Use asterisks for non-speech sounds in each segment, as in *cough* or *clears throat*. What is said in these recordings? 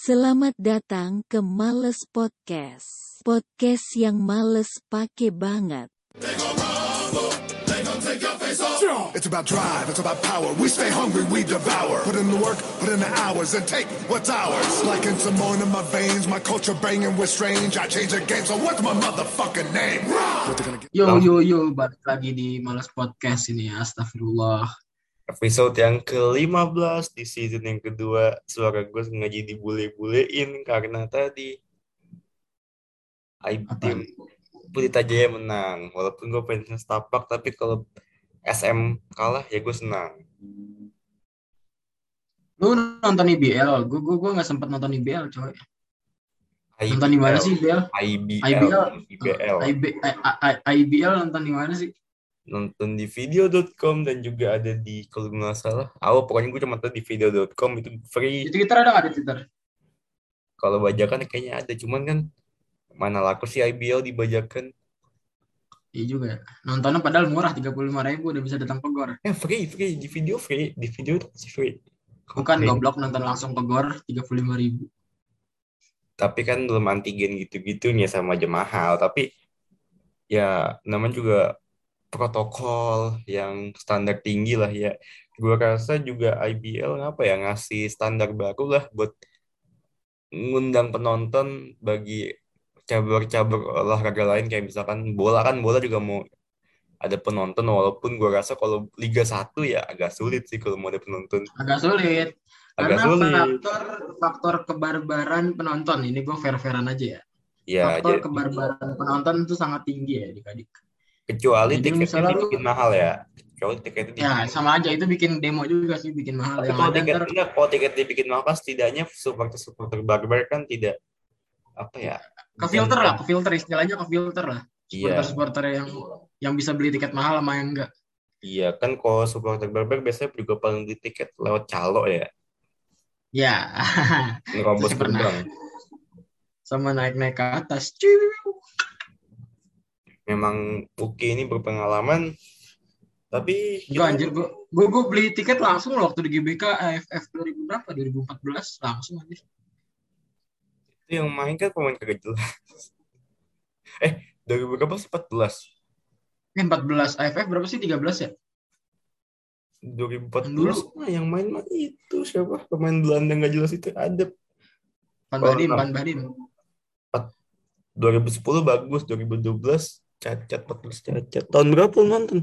Selamat datang ke Males Podcast. Podcast yang males pake banget. It's about drive, it's about power. We stay hungry, we devour. Put in the work, put in the hours, and take what's ours. Like in Simone in my veins, my culture banging with strange. I change the game, so what's my motherfucking name? Yo yo yo, balik lagi di Malas Podcast ini. Astagfirullah. Episode yang ke-15 di season yang kedua suara gue sengaja dibule-bulein karena tadi Apa? tim Pelita Jaya menang walaupun gue pengen setapak tapi kalau SM kalah ya gue senang Lu nonton IBL? Gue gue gue nggak sempet nonton IBL, coy. Nonton di mana sih IBL? IBL IBL? IBL IB, I- I- IBL nonton di mana sih? Nonton di video.com dan juga ada di kalau nggak salah awal pokoknya gue cuma tahu di video.com itu free Di Twitter ada nggak di Twitter? kalau bajakan kayaknya ada cuman kan mana laku sih IBL dibajakan Iya juga. ya. Nontonnya padahal murah, 35 ribu udah bisa datang ke Gor. Eh free, free di video free, di video itu masih free. Bukan Oke. goblok nonton langsung ke Gor, 35 ribu. Tapi kan belum antigen gitu-gitu nih sama aja mahal. Tapi ya namanya juga protokol yang standar tinggi lah ya. Gua rasa juga IBL ngapa ya ngasih standar baru lah buat ngundang penonton bagi cabur-cabur olahraga lain kayak misalkan bola kan bola juga mau ada penonton walaupun gua rasa kalau Liga 1 ya agak sulit sih kalau mau ada penonton. Agak sulit. Agak Karena sulit. faktor faktor kebarbaran penonton ini gue fair-fairan aja ya. Ya, faktor jadi- kebarbaran penonton itu sangat tinggi ya adik-adik. Kecuali Jadi tiketnya misalnya lu- mahal ya. Kecuali tiketnya Ya dibikin sama aja itu bikin demo juga sih bikin mahal. Tapi Yang kalau tiket ntar kalau tiket dibikin mahal kan setidaknya supporter-supporter barbar kan tidak apa ya? ke filter lah, ke filter istilahnya ke filter lah. Iya, Supporter-supporter yang yang bisa beli tiket mahal sama yang enggak. iya kan kalau supporter barbar biasanya juga paling beli tiket lewat calo ya, Ya, *laughs* Itu pernah. gerbang. sama naik-naik ke atas. Ciu. Memang Uki ini berpengalaman, tapi Enggak anjir gua, gua, gua beli tiket langsung loh waktu di GBK AFF 2000 berapa? 2014 langsung anjir. itu yang main kan pemain kagak jelas. *laughs* Eh, dari berapa sih? 14? Eh 14 AFF berapa sih? 13 ya? 2014 Dulu. mah yang main mah itu siapa? Pemain Belanda nggak jelas itu ada. Van Badim. Van Badim. 2010 bagus, 2012 cacat, 14 cacat. Tahun berapa lu nonton?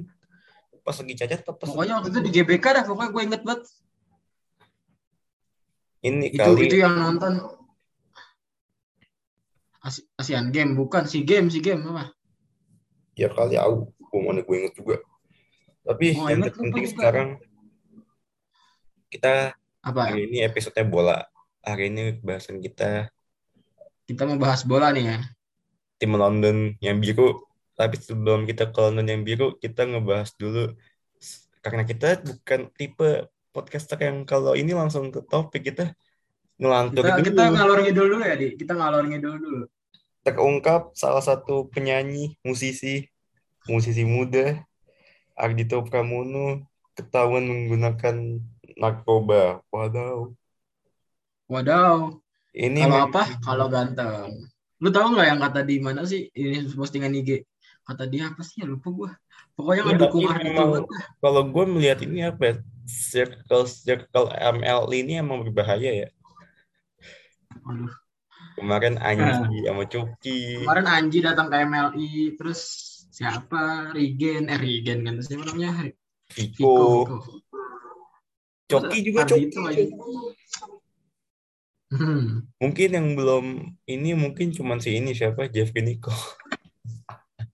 Pas lagi cacat apa pas Pokoknya waktu itu di GBK dah, pokoknya gue inget banget. ini Itu kali itu yang nonton Asi- Asian Game bukan si game si game apa? ya kali aku gue mana gue inget juga. Tapi Oh, yang terpenting sekarang kita Apa? hari ini episode bola. Hari ini bahasan kita Kita mau bahas bola nih ya. tim London yang biru. Tapi sebelum kita ke London yang biru, kita ngebahas dulu karena kita bukan tipe podcaster yang kalau ini langsung ke topik kita ngelantur Kita dulu. kita ngalor ngidul dulu ya, Di. Kita ngalor ngidul dulu. terungkap salah satu penyanyi, musisi, musisi muda, Ardito Pramono, ketahuan menggunakan narkoba. Wadaw. Wadaw. Ini Kalau apa? Kalau ganteng. Lu tahu nggak yang kata di mana sih? Ini postingan IG. Kata dia apa sih? Ya lupa gua. Pokoknya Ya, ngedukung tapi memang- kalau gue melihat ini apa ya, circle circle ML ini emang berbahaya ya. Aduh. Kemarin Anji sama Coki. Kemarin Anji datang ke MLI, terus siapa? Regen, eh Regen kan siapa namanya? Viko. Coki juga Coki. Aja. Hmm. Mungkin yang belum ini mungkin cuman si ini siapa Jeffrey Nico.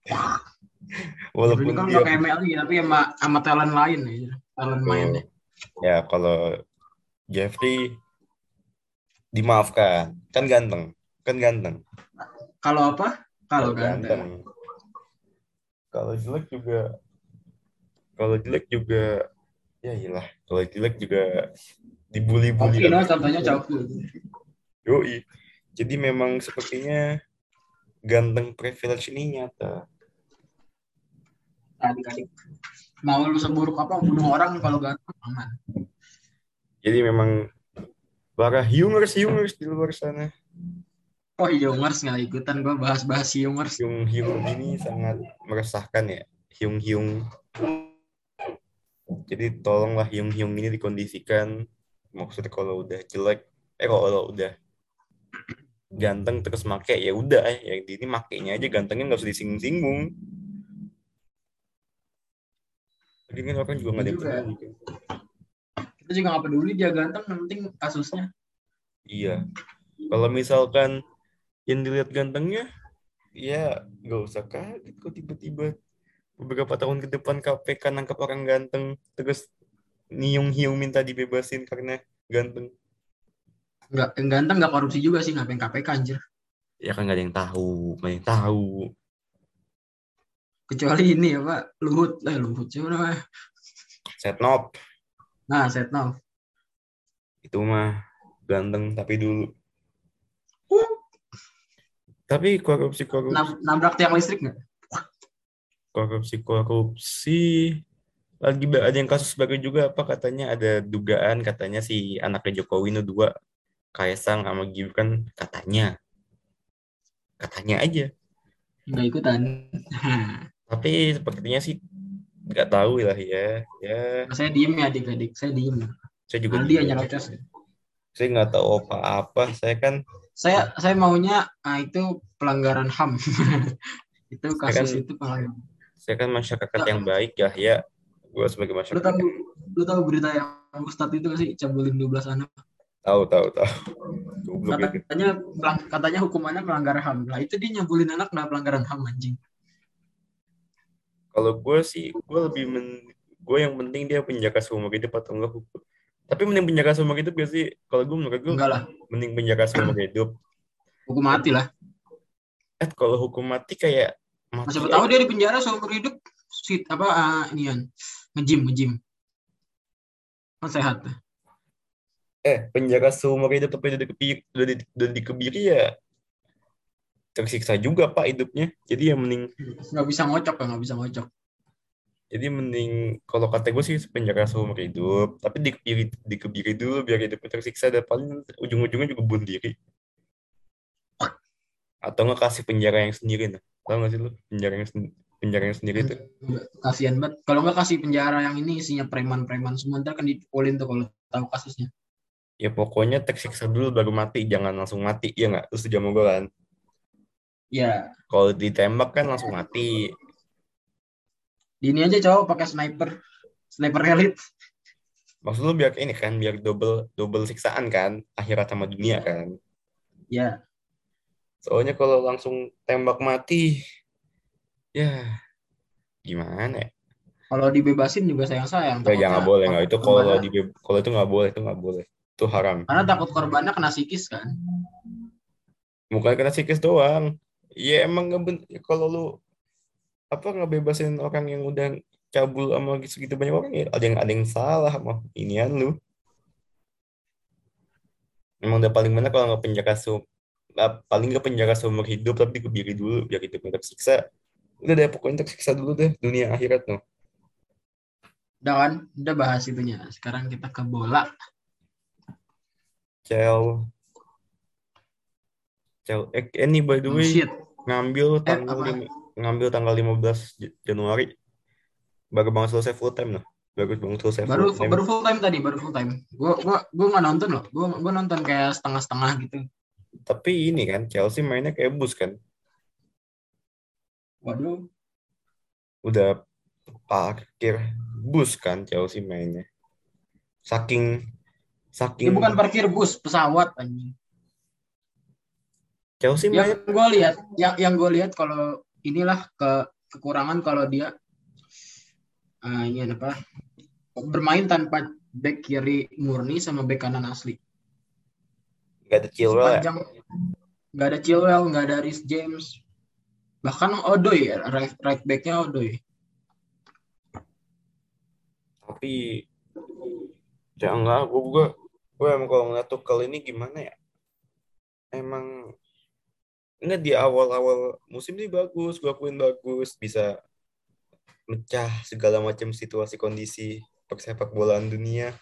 *laughs* Walaupun Ini kan dia ke MLI, tapi sama, sama talent lain ya. Talent Betul. mainnya. Ya kalau Jeffrey dimaafkan, kan ganteng, kan ganteng. Kalau apa? Kalau ganteng. Kalau jelek juga, kalau jelek juga, ya iyalah. Kalau jelek juga dibully-bully. Oke, no, contohnya. Yoi. Jadi memang sepertinya ganteng privilege ini nyata. Adik-adik. Mau lu seburuk apa bunuh orang kalau ganteng aman. Jadi memang Para humors humors di luar sana. Oh Hyungers nggak ikutan gue bahas-bahas Hyungers. Hyung Hyung ini sangat meresahkan ya. Hyung Hyung. Jadi tolonglah Hyung Hyung ini dikondisikan. Maksudnya kalau udah jelek, eh kalau udah ganteng terus make ya udah di ini makainya aja gantengnya nggak usah disinggung-singgung. Lagi kan orang juga nggak ada peduli. Kita juga nggak peduli dia ganteng, yang penting kasusnya. Iya. Kalau misalkan yang dilihat gantengnya, ya nggak usah kaget kok tiba-tiba beberapa tahun ke depan KPK nangkap orang ganteng terus Niung Hiung minta dibebasin karena ganteng. Nggak, yang ganteng nggak korupsi juga sih, ngapain KPK anjir. Ya kan nggak ada yang tahu, nggak ada yang tahu. Kecuali ini ya Pak, Luhut. Eh Luhut siapa namanya? Setnop Nah, Setnov. itu mah ganteng tapi dulu. Tapi korupsi korupsi Nab- nabrak tiang listrik nggak? korupsi korupsi lagi ada yang kasus baru juga apa katanya ada dugaan katanya si anaknya Jokowi nu dua Kaisang sama Gibran katanya katanya aja Nggak ikutan. *laughs* tapi sepertinya sih nggak tahu lah ya ya saya diem ya adik-adik, saya diem. saya juga Nanti nyerocos. saya nggak tahu apa-apa saya kan Saya saya maunya ah, itu pelanggaran HAM. *laughs* itu kasus kan- itu pelanggaran. saya kan masyarakat yang baik ya ya gue sebagai Lu masyarakat tahu lu tahu berita yang Ustadz itu sih cabulin 12 anak? tahu tahu tahu. Katanya katanya hukumannya melanggar HAM. Lah itu dia nyabulin anak nggak pelanggaran HAM anjing. Kalau gue sih, gue lebih men, gue yang penting dia penjara seumur hidup atau enggak hukum. Tapi mending penjara seumur hidup gak sih? Kalau gue menurut gue Enggak lah, mending penjara seumur hidup. hukum mati lah. Eh kalau hukum mati kayak mati. Siapa tahu dia di penjara seumur hidup sit apa ah, inian ngejim ngejim. Kan sehat. Eh penjara seumur hidup tapi udah dikebiri, udah, di, udah dikebiri ya tersiksa juga pak hidupnya. Jadi ya mending, Nggak bisa ngocok nggak bisa ngocok. jadi mending kalau kata gue sih penjara seumur hidup, tapi dikebiri, dikebiri dulu biar hidupnya tersiksa dan paling ujung-ujungnya juga bunuh diri. Atau nggak kasih penjara yang sendiri nah. Tahu nggak sih lu penjara yang penjara yang sendiri itu? Kasihan banget. Kalau nggak kasih penjara yang ini isinya preman-preman semua ntar kan dipukulin tuh kalau tahu kasusnya. Ya pokoknya tersiksa dulu baru mati, jangan langsung mati, ya nggak? Terus jamu gue kan. Ya, Kalau ditembak kan langsung mati. di ini aja cowok pakai sniper, sniper elite. Maksud lu biar ini kan, biar double double siksaan kan, akhirat sama dunia kan. Ya, Soalnya kalau langsung tembak mati, ya gimana ya? kalau dibebasin juga sayang-sayang. Ya Takutnya jangan boleh nggak itu kalau di kalau itu nggak boleh itu nggak boleh itu haram. Karena takut korbannya kena psikis kan. Bukan kena sikis doang. Ya emang kalau lu apa ngebebasin orang yang udah cabul sama segitu banyak orang ya ada yang ada yang salah sama inian lu. Emang udah paling mana kalau nggak penjara se paling nggak penjara seumur hidup tapi dikebiri dulu biar hidupnya tersiksa. Udah deh pokoknya tersiksa dulu deh dunia akhirat no. Udah kan, udah bahas itunya. Sekarang kita ke bola. Cel. Cel. Eh, ini by the Oh, way shit. Ngambil Eh, tanggal apa? lima- ngambil tanggal 15 J- Januari. Baru banget selesai full time loh. Baru banget selesai Baru full time. baru full time tadi, baru full time. Gua gua gua nggak nonton loh. Gua gua nonton kayak setengah-setengah gitu. Tapi ini kan Chelsea mainnya kayak bus kan. Waduh, Udah parkir bus kan Chelsea mainnya. Saking saking ini bukan parkir bus, pesawat anjing. Chelsea Yang gue lihat, yang yang gue lihat kalau inilah ke kekurangan kalau dia ah, ini apa bermain tanpa back kiri murni sama back kanan asli. nggak ada Chilwell ya. Sepanjang nggak ada Chilwell, nggak ada Rhys James, bahkan Odoi ya, right, right backnya Odoi. Tapi ya enggak gue gue gue emang kalau ngeliat Tuchel ini gimana ya? Emang enggak di awal-awal musim ini bagus, gue akuin bagus, bisa mecah segala macam situasi kondisi persepak bolaan dunia.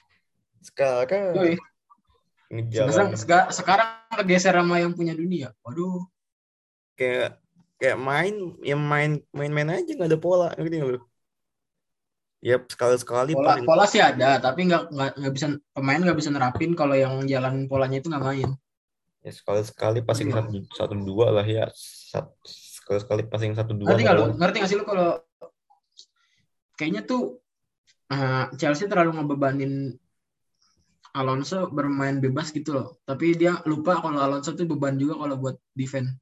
Sekarang Odoi. Sekarang, ngejalan sekarang kegeser sama yang punya dunia. Waduh. kayak kayak main yang main main-main aja nggak ada pola ngerti nggak lu? Ya sekali sekali Pola, pola sih ada, tapi nggak nggak bisa pemain nggak bisa nerapin kalau yang jalan polanya itu nggak main. Ya sekali sekali passing Iya. satu satu dua lah ya sekali sekali passing satu dua Ngerti nggak lu? doang. Ngerti nggak sih lu kalau kayaknya tuh eh, Chelsea terlalu ngebebanin Alonso bermain bebas gitu loh. Tapi dia lupa kalau Alonso tuh beban juga kalau buat defense.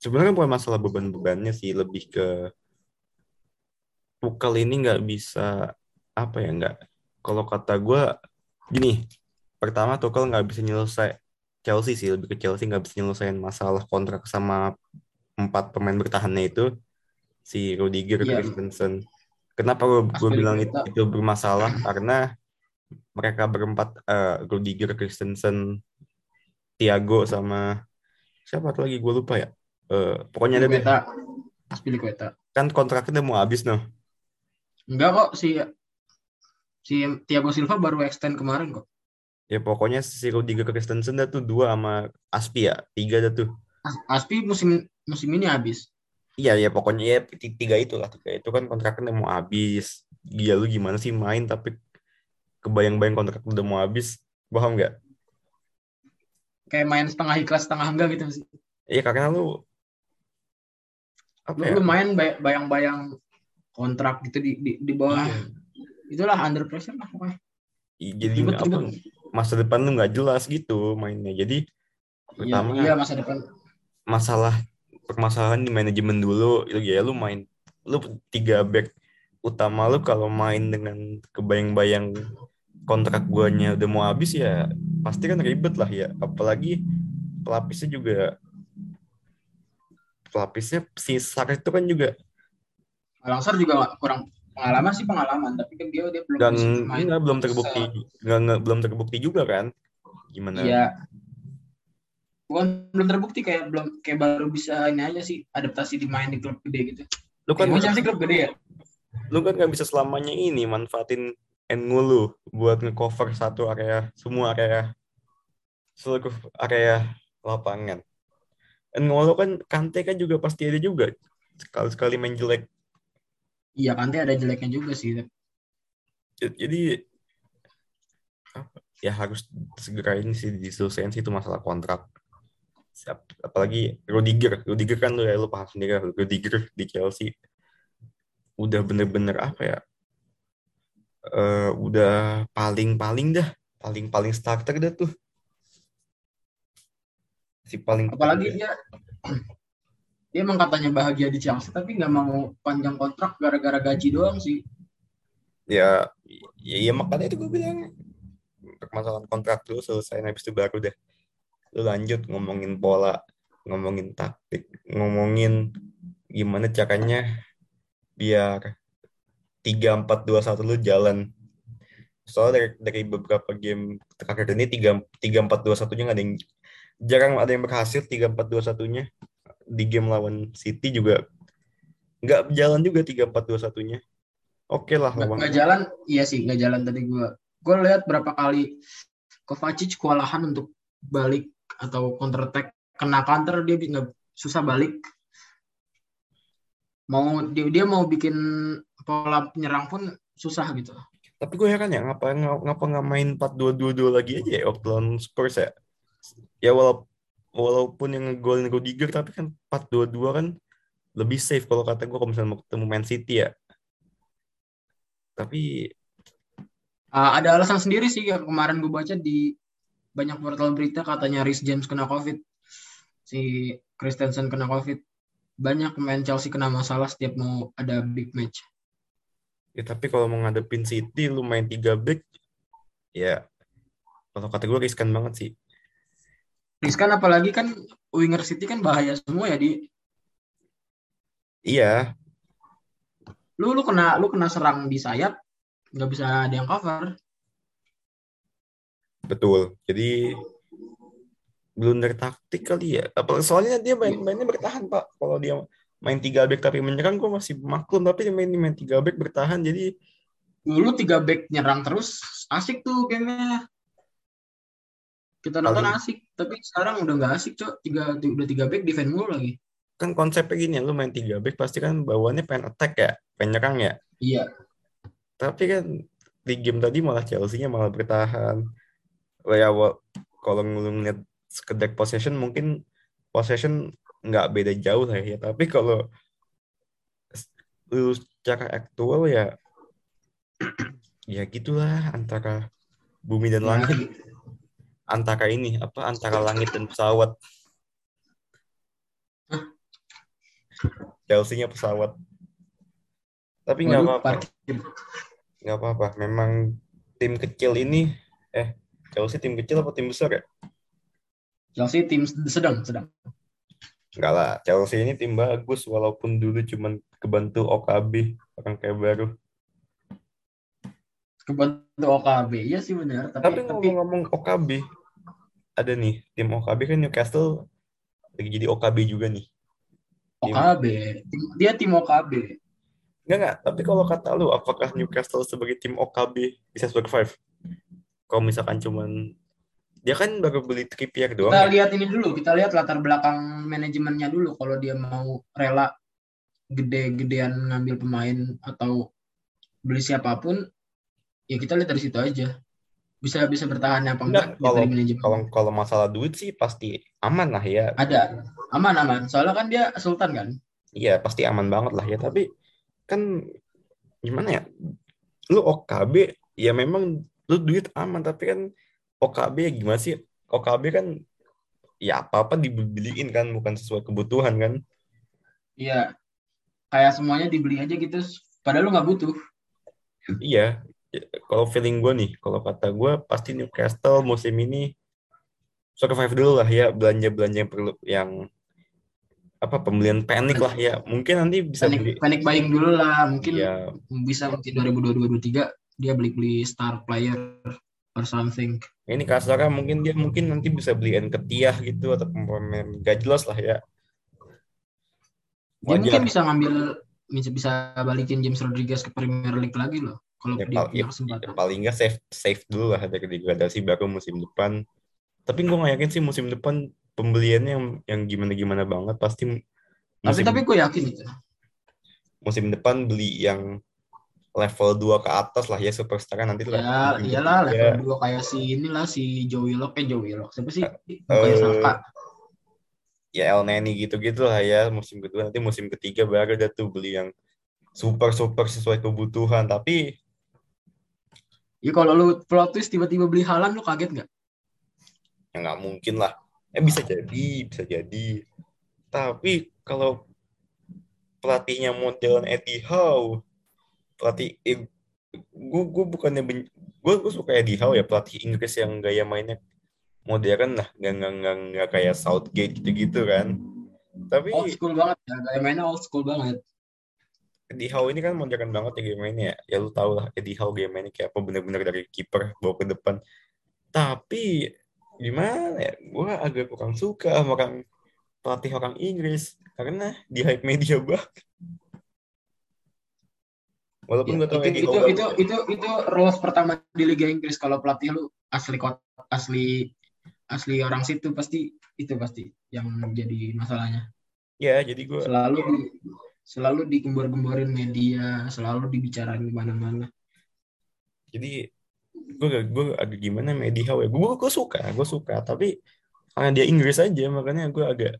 sebenarnya bukan masalah beban-bebannya sih lebih ke Tuchel ini nggak bisa apa ya nggak kalau kata gue gini pertama Tuchel nggak bisa nyelesai Chelsea sih lebih ke Chelsea nggak bisa nyelesain masalah kontrak sama empat pemain bertahannya itu si Rudiger, Iya. Christensen. Kenapa gue Aspilicueta. bilang itu, itu bermasalah? Karena mereka berempat eh, Rudiger, Christensen, Thiago sama siapa lagi gue lupa ya. Eh, pokoknya ada deh. Aspilicueta. Aspilicueta. kan kontraknya udah mau habis noh. Enggak kok si si Thiago Silva baru extend kemarin kok. Ya pokoknya si Rudiger Christensen dah tuh dua sama Aspi ya, tiga dah tuh. As- Aspi musim musim ini habis. Iya ya pokoknya ya ti- tiga itu lah tiga itu kan kontraknya mau habis. Gila lu gimana sih main tapi kebayang-bayang kontrak udah mau habis, paham nggak? Kayak main setengah ikhlas setengah enggak gitu sih. Iya karena lu apa Lu, ya? lu main bay- bayang-bayang kontrak gitu di di, di bawah. Iya. Itulah under pressure lah pokoknya. Jadi Ribet, apa ribet. Masa depan lu nggak jelas gitu mainnya. Jadi Iya, pertama iya masa depan. masalah permasalahan di manajemen dulu itu ya lu main lu tiga back utama lu kalau main dengan kebayang-bayang kontrak guanya udah mau habis ya pasti kan ribet lah ya apalagi pelapisnya juga pelapisnya si Sar itu kan juga Langsar juga kurang pengalaman sih pengalaman, tapi kan dia dia belum dan main. enggak, belum terbukti nggak, nggak- belum terbukti juga kan gimana Iya. Bukan belum terbukti kayak belum kayak baru bisa ini aja sih adaptasi di main di klub gede gitu. lu kan Emang Chelsea klub gede ya? lu kan nggak bisa selamanya ini manfaatin Ngulu buat ngecover satu area semua area seluruh area lapangan. Ngulu kan Kante kan juga pasti ada juga sekali sekali main jelek. Iya Kante ada jeleknya juga sih. Jadi ya harus segera ini sih diselesaikan sih itu masalah kontrak. Siap- Apalagi Rudiger, Rudiger kan lu ya lu paham sendiri lah, Rudiger di Chelsea udah bener-bener apa ya? eh, udah paling-paling dah, paling-paling starter dah tuh. Si paling Apalagi dia dia emang katanya bahagia di Chelsea tapi nggak mau panjang kontrak gara-gara gaji doang sih. ya ya, ya makanya itu gue bilang permasalahan kontrak dulu selesai habis itu baru deh. Lu lanjut ngomongin pola ngomongin taktik ngomongin gimana caranya biar tiga empat dua satu lu jalan. Soalnya dari, dari beberapa game terakhir ini tiga tiga empat dua satunya nggak ada yang jarang ada yang berhasil tiga empat dua satunya di game lawan City juga nggak jalan juga tiga empat dua satunya oke lah Nggak, lawan nggak jalan, iya sih nggak jalan tadi gua. Gua lihat berapa kali Kovacic kewalahan untuk balik atau counter attack kena counter dia nggak susah balik. Mau dia, dia mau bikin pola penyerang pun susah gitu. Tapi gue heran ya, ngapa ngapa nggak main 4-2-2-2 lagi aja ya waktu lawan Spurs ya? Ya walau, walaupun yang ngegolin Rudiger, tapi kan 4-2-2 kan lebih safe kalau kata gue kalau misalnya mau ketemu Man City ya. Tapi Ah, ada alasan sendiri sih yang kemarin gue baca di banyak portal berita katanya Rhys James kena COVID, si Christensen kena COVID, banyak pemain Chelsea kena masalah setiap mau ada big match. ya tapi kalau mau ngadepin City lu main 3 back ya kalau kata gue riskan banget sih. Riskan apalagi kan winger City kan bahaya semua ya di Iya, lu lu kena lu kena serang di sayap nggak bisa ada yang cover. betul. Jadi blunder taktik kali ya. Apa soalnya dia main mainnya bertahan Pak. Kalau dia main 3 back tapi menyerang gue masih maklum tapi dia main main 3 back bertahan jadi Dulu tiga back nyerang terus asik tuh gamenya. Kita nonton Paling- asik, tapi sekarang udah nggak asik, Cok. Tiga, udah tiga back defend mulu lagi. kan konsepnya gini lu main tiga back pasti kan bawaannya pengen attack ya pengen nyerang ya Iya. tapi kan di game tadi malah Chelsea-nya malah bertahan ya kalau ngeliat sekedar possession mungkin possession nggak beda jauh lah ya tapi kalau lu secara aktual ya *clears throat* ya gitulah antara bumi dan Ya, langit antara ini apa antara langit dan pesawat Chelsea-nya pesawat tapi nggak apa-apa nggak apa-apa memang tim kecil ini eh Chelsea tim kecil apa tim besar ya Chelsea tim sedang, sedang. Enggak lah, Chelsea ini tim bagus walaupun dulu cuman kebantu OKB orang kayak baru. Kebantu OKB. Iya sih benar, Tapi tapi tapi ngomong-ngomong OKB, ada nih tim OKB kan Newcastle lagi jadi OKB juga nih. OKB. Tim- Dia tim OKB. Enggak enggak, tapi kalau kata lu apakah Newcastle sebagai tim OKB bisa survive? Kalau misalkan cuman dia kan baru beli Trippier doang Kita ya. lihat ini dulu, kita lihat latar belakang manajemennya dulu. Kalau dia mau rela gede-gedean ngambil pemain atau beli siapa pun, ya kita lihat dari situ aja. Bisa bisa bertahan apa Enggak, kalau manajemen. kalau kalau masalah duit sih pasti aman lah ya. Ada aman aman. Soalnya kan dia sultan kan. Iya, pasti aman banget lah ya. Tapi kan gimana ya? Lu OKB ya memang lu duit aman, tapi kan OKB ya gimana sih? OKB kan ya apa-apa dibeliin kan, bukan sesuai kebutuhan kan. Iya. Kayak semuanya dibeli aja gitu. Padahal lu nggak butuh. Iya, Ya, kalau feeling gue nih, kalau kata gue pasti Newcastle musim ini survive dulu lah ya, belanja-belanja yang perlu yang apa pembelian panik lah ya. Mungkin nanti bisa beli Panic, panic buying dulu lah. Mungkin ya bisa mungkin 2022-2023 dia beli-beli star player or something. ini kasarnya mungkin dia mungkin nanti bisa beli Nketiah gitu atau pemain gak jelas lah ya. Dia Wajar. mungkin bisa ngambil bisa bisa balikin James Rodriguez ke Premier League lagi loh kalau Ya, dia punya ya, kesempatan. ya paling nggak save save dulu lah dari degradasi baru musim depan. Tapi gue nggak yakin sih musim depan pembeliannya yang yang gimana gimana banget pasti Tapi musim tapi gue yakin itu. musim depan beli yang level 2 ke atas lah ya superstar nanti lah. Ya musim iyalah level dua kayak si inilah si Joe Willock eh Joe Willock siapa sih? Eh, Bukannya Saka. ya El Neni gitu-gitu lah ya musim kedua nanti musim ketiga baru ada tuh beli yang super super sesuai kebutuhan tapi Ya kalau lu plot twist tiba-tiba beli Halan lu kaget nggak? ya nggak mungkin lah eh bisa jadi bisa jadi tapi kalau pelatihnya modelan Eddie Howe pelatih eh, gue gue bukannya gue gue suka Eddie Howe ya pelatih Inggris yang gaya mainnya modern lah nggak nggak nggak nggak kayak Southgate gitu-gitu kan tapi Old school banget ya, gaya mainnya old school banget. Eddie Howe ini kan modern banget ya game mainnya ya. Ya lu tau lah Eddie Howe game mainnya kayak apa bener-bener dari kiper bawa ke depan. Tapi gimana ya? Gue agak kurang suka sama orang pelatih orang Inggris karena di hype media banget. Walaupun Ya, itu, itu, Howe itu, itu, itu rules pertama di Liga Inggris kalau pelatih lu asli asli asli orang situ pasti itu pasti yang jadi masalahnya. ya jadi gue Selalu selalu digembor-gemborin media, selalu dibicarain di mana-mana. jadi gue gue agak gimana Howe ya. Gue gue suka gue suka tapi karena dia Inggris aja makanya gue agak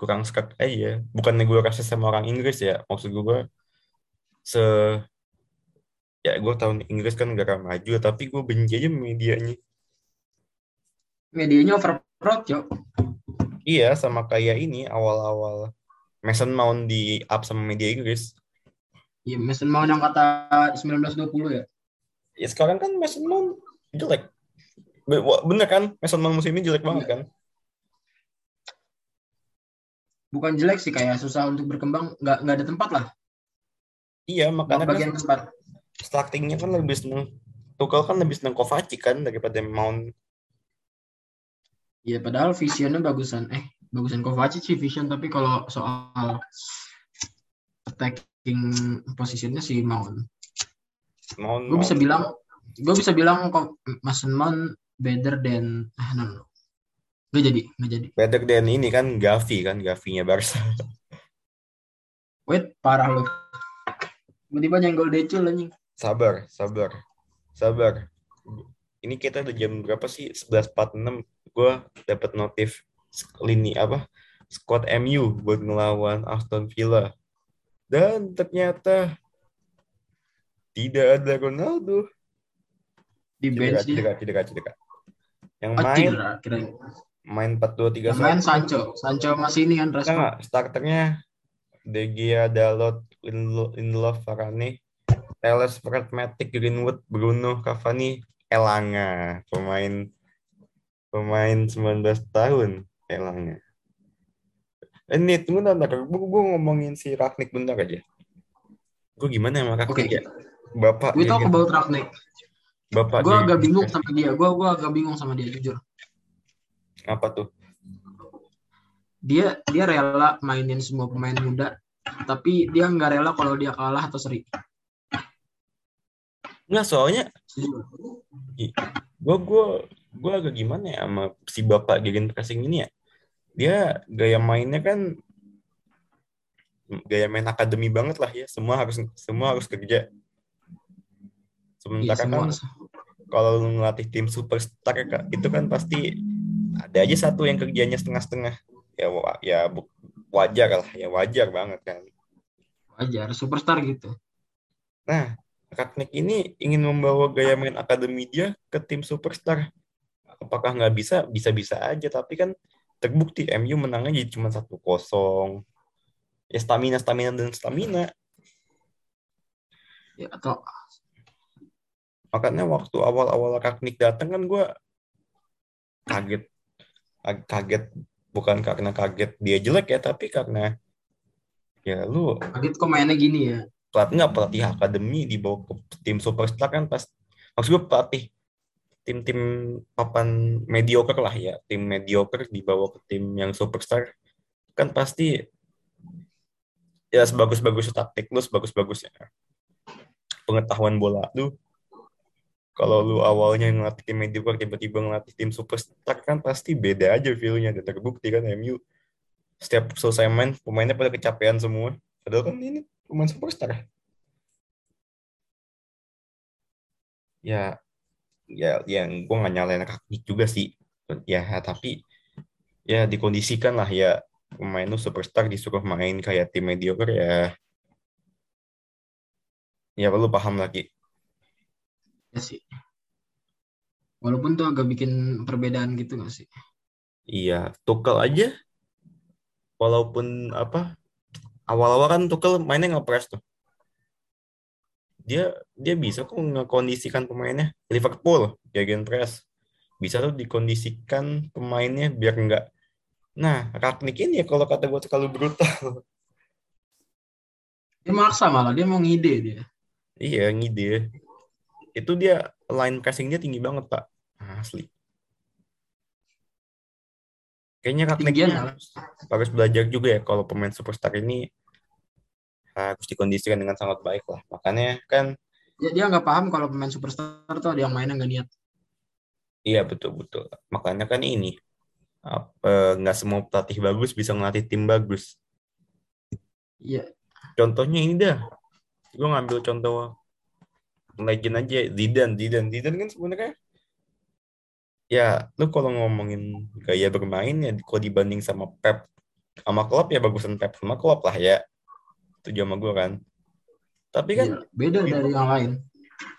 kurang sekat aja. Bukannya gue rasa sama orang Inggris ya maksud gue se ya gue tahun Inggris kan negara maju tapi gue benci aja medianya Medianya overproud, iya sama kayak ini awal-awal Mason Mount di up sama media Inggris Ya, Mason Mount yang kata 1920 ya. ya sekarang kan Mason Mount jelek. Bener kan? Mason Mount musim ini jelek banget kan? Bukan jelek sih kayak susah untuk berkembang, nggak nggak ada tempat lah. iya makanya kan bagian tempat. startingnya kan lebih seneng. Tuchel kan lebih seneng Kovacic kan daripada Mount. Ya padahal visionnya bagusan. Eh bagusan Kovacic sih vision tapi kalau soal attacking positionnya si Mount. Mount Gue bisa bilang gue bisa bilang Mason Mount better than ah no, no. Nggak jadi, nggak jadi. Better than ini kan Gavi kan, Gavinya Barca. *laughs* Wait, parah lu. Tiba-tiba nyenggol Decul anjing. Sabar, sabar, sabar. Ini kita udah jam berapa sih? 11.46. Gue dapat notif lini apa? Squad MU buat ngelawan Aston Villa. Dan ternyata tidak ada Ronaldo. Di bench cedera, cedera, cedera. Yang Oh, main cedera, main 4-2-3-1. Yang main Sancho. Sancho masih ini kan respon. enggak. starternya De Gea, Dalot, Lindelof, Lindelof, Varane, Teles, Fred, Matic, Greenwood, Bruno, Cavani, Elanga, pemain pemain 19 tahun Elanga. Eh, Ini tunggu bentar, gue, gue ngomongin si Ragnik bentar aja. Gue gimana sama Ragnik Oke. ya? Bapak We talk Jurgen- about Ragnik. Bapak Gue agak Jurgen bingung sama dia. Gue gua agak bingung sama dia jujur. Apa tuh? Dia dia rela mainin semua pemain muda, tapi dia nggak rela kalau dia kalah atau seri. Enggak, soalnya gue gue gue agak gimana ya sama si bapak gegen pressing ini ya dia gaya mainnya kan gaya main akademi banget lah ya semua harus semua harus kerja sementara semua. kan kalau ngelatih tim superstar ya, itu kan pasti ada aja satu yang kerjanya setengah-setengah ya ya wajar lah ya wajar banget kan Wajar, superstar gitu. nah Ragnik ini ingin membawa gaya main akademi dia ke tim superstar. Apakah nggak bisa? Bisa-bisa aja. Tapi kan terbukti MU menangnya jadi cuma satu kosong. Ya stamina, stamina dan stamina. Ya, atau Makanya waktu awal-awal Ragnik datang kan gue kaget. Ag- Kaget bukan karena kaget dia jelek ya, tapi karena ya lu kaget kok mainnya gini ya. pelatih nggak pelatih akademi dibawa ke tim superstar kan pas maksud gue pelatih tim-tim papan mediocre lah ya. Tim mediocre dibawa ke tim yang superstar. Kan pasti ya sebagus-bagus taktik lu sebagus-bagusnya pengetahuan bola lu. Kalau lu awalnya ngelatih tim mediocre tiba-tiba ngelatih tim superstar kan pasti beda aja feel-nya. Dan terbukti kan MU setiap selesai main pemainnya pada kecapean semua. Padahal kan ini pemain superstar. Ya ya yang gue nggak nyalain Ragnik juga sih ya tapi ya dikondisikan lah ya pemain lu superstar disuruh main kayak tim mediocre ya ya perlu paham lagi Ya sih. Walaupun tuh agak bikin perbedaan gitu gak sih? iya Tuchel aja walaupun apa awal-awal kan Tuchel mainnya nge-press tuh dia dia bisa kok ngekondisikan pemainnya. Liverpool gegen press. Bisa tuh dikondisikan pemainnya biar enggak nah Ragnik ini ya kalau kata gue terlalu brutal. Dia maksa malah, dia mau ngide dia. iya ngide. Itu dia line pressingnya tinggi banget pak. Asli. Kayaknya Ragnik harus, harus belajar juga ya kalau pemain superstar ini harus dikondisikan dengan sangat baik lah makanya kan Dia, dia nggak paham kalau pemain superstar tuh ada yang mainnya nggak niat. Iya betul betul. Makanya kan ini apa nggak semua pelatih bagus bisa ngelatih tim bagus. Iya, Contohnya ini dah. Gue ngambil contoh legend aja Zidane, Zidane, Zidane kan sebenarnya ya lu kalau ngomongin gaya bermain ya kalau dibanding sama Pep sama Klopp ya bagusan Pep sama Klopp lah ya. Itu sama gue kan. Tapi kan iya. beda dari yang lain.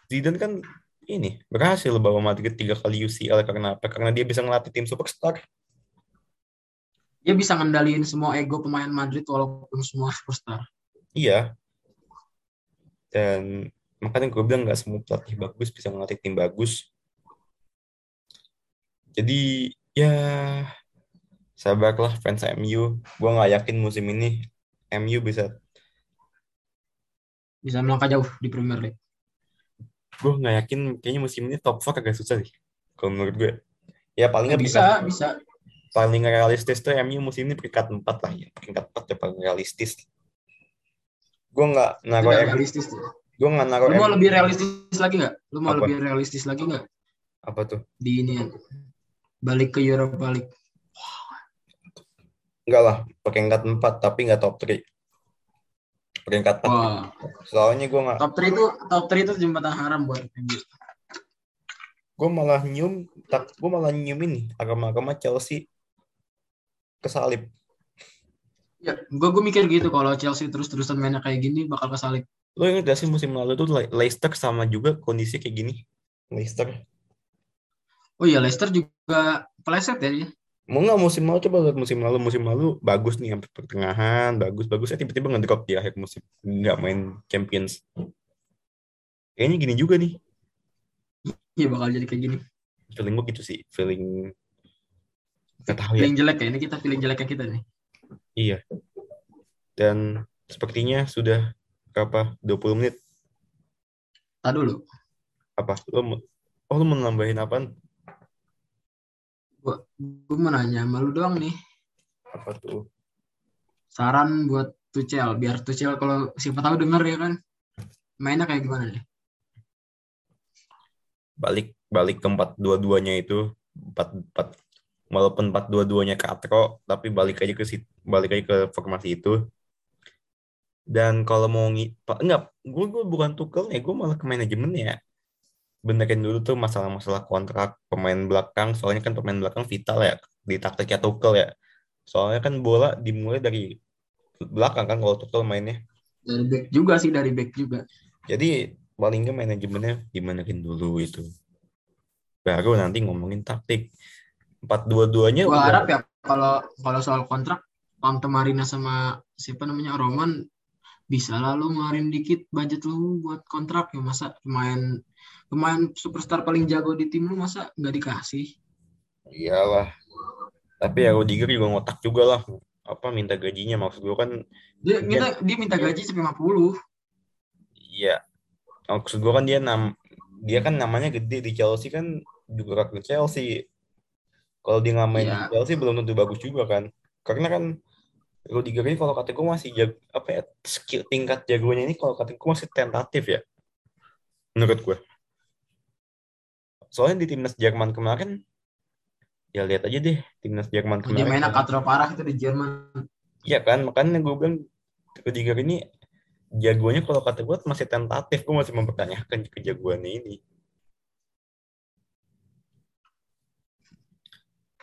Zidane kan ini berhasil bawa Madrid tiga kali UCL karena apa? Karena dia bisa ngelatih tim superstar. Dia bisa ngendaliin semua ego pemain Madrid walaupun semua superstar. Iya. Dan makanya gue bilang nggak semua pelatih bagus bisa ngelatih tim bagus. Jadi ya sabarlah fans MU. Gue nggak yakin musim ini MU bisa. Bisa melangkah jauh di Premier League. Gue nggak yakin kayaknya musim ini top 4 agak susah sih. Kalau menurut gue. Ya paling Ya, bisa, peringkat- bisa. paling realistis tuh MU musim ini peringkat 4 lah ya. Peringkat 4 ya paling realistis. Gue nggak naruh Tidak MU. realistis tuh. Gue nggak naruh Lu mau MU. lebih realistis lagi nggak? Lu mau Apa? lebih realistis lagi nggak? Apa tuh? di ini balik ke Europa League. Enggak lah, peringkat 4 tapi nggak top 3. Peringkat 4. Wah, Soalnya gue nggak, top 3 itu top 3 itu jembatan haram buat MU. gue malah nyium, tak, gue malah nyium ini agama-agama Chelsea kesalip. Ya, gue gue mikir gitu kalau Chelsea terus-terusan mainnya kayak gini bakal kesalip. Lo inget gak sih musim lalu tuh Le- Leicester sama juga kondisi kayak gini? Leicester. Oh iya, Leicester juga peleset ya. Mau nggak musim lalu coba lihat musim lalu. Musim lalu bagus nih sampai pertengahan bagus bagusnya tiba-tiba ngedrop di akhir musim nggak main Champions. Kayaknya gini juga nih. Iya bakal jadi kayak gini. feeling gue gitu sih feeling nggak tahu ya. Feeling jelek ya, ini kita feeling jeleknya kita nih. iya. Dan sepertinya sudah berapa? 20 menit. Tak dulu. apa? Lo oh lo mau nambahin apaan Gue gue mau nanya sama lu doang nih. apa tuh Saran buat Tuchel, biar Tuchel kalau siapa tahu denger ya kan. Mainnya kayak gimana nih? balik balik ke empat dua duanya itu empat empat walaupun empat dua duanya katro tapi balik aja ke sit- balik aja ke formasi itu dan kalau mau ngi enggak gue gue bukan tukelnya gue malah ke manajemen ya benerin dulu tuh masalah-masalah kontrak pemain belakang soalnya kan pemain belakang vital ya di taktiknya tukel ya soalnya kan bola dimulai dari belakang kan kalau tukel mainnya Dari back juga sih, dari back juga. jadi paling nggak manajemennya dibenerin dulu itu. Baru nanti ngomongin taktik. Empat dua-duanya Gue udah harap ya kalau kalau soal kontrak Tante Marina sama siapa namanya Roman bisa lah lu ngeluarin dikit budget lu buat kontrak ya masa pemain pemain superstar paling jago di tim lu masa nggak dikasih iyalah. Tapi ya Rudiger juga ngotak juga lah. Apa minta gajinya maksud gue kan dia minta dia minta gaji sampai 50 iya. Maksud gue kan dia nam dia kan namanya gede di Chelsea kan juga ke Chelsea. Kalau dia nggak main di Iya. Chelsea belum tentu bagus juga kan. Karena kan Rudiger ini kalau kata gue masih jag, apa ya skill tingkat jagonya ini kalau kata gue masih tentatif ya menurut gue. Soalnya di timnas Jerman kemarin ya lihat aja deh timnas Jerman dia kemarin. mainnya katro parah itu di Jerman Iya kan makanya gue bilang Rudiger ini jagonya kalau kata gue masih tentatif gue masih mempertanyakan kejagoannya ini.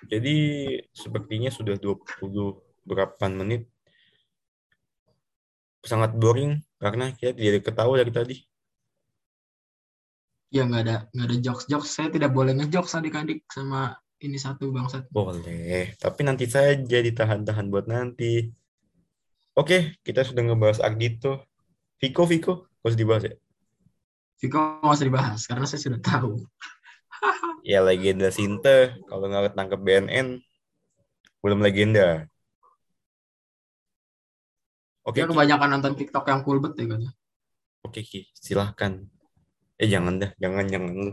Jadi sepertinya sudah 20 berapa menit sangat boring karena kita tidak ketawa dari tadi. Ya nggak ada nggak ada jokes jokes saya tidak boleh ngejokes adik-adik sama ini satu bangsat Boleh, tapi nanti saja ditahan-tahan buat nanti. Oke, kita sudah ngebahas Ardito. Viko, Viko, harus dibahas ya? Viko nggak usah dibahas karena saya sudah tahu *laughs* Ya legenda Sinte, kalau nggak ketangkep BNN, belum legenda. Oke, dia kebanyakan nonton TikTok yang cool bet ya kan oke Ki, silahkan. Eh jangan dah, jangan jangan. Lu.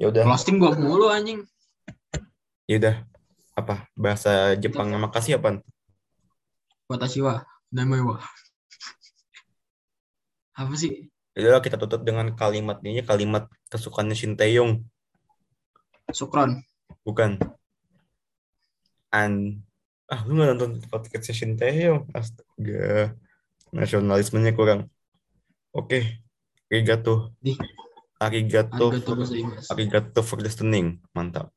Ya udah, closing gua mulu anjing. Ya udah. Apa bahasa Jepang makasih apaan? Watashiwa Namaewa apa sih? Ya udah kita tutup dengan kalimat ini kalimat kesukaannya Shin Taeyong, Sukron bukan. An. Ah lu nggak nonton podcast Shin Taeyong? Astaga. Nasionalismenya kurang. Oke arigato Di. arigato Arigato for, arigato for listening mantap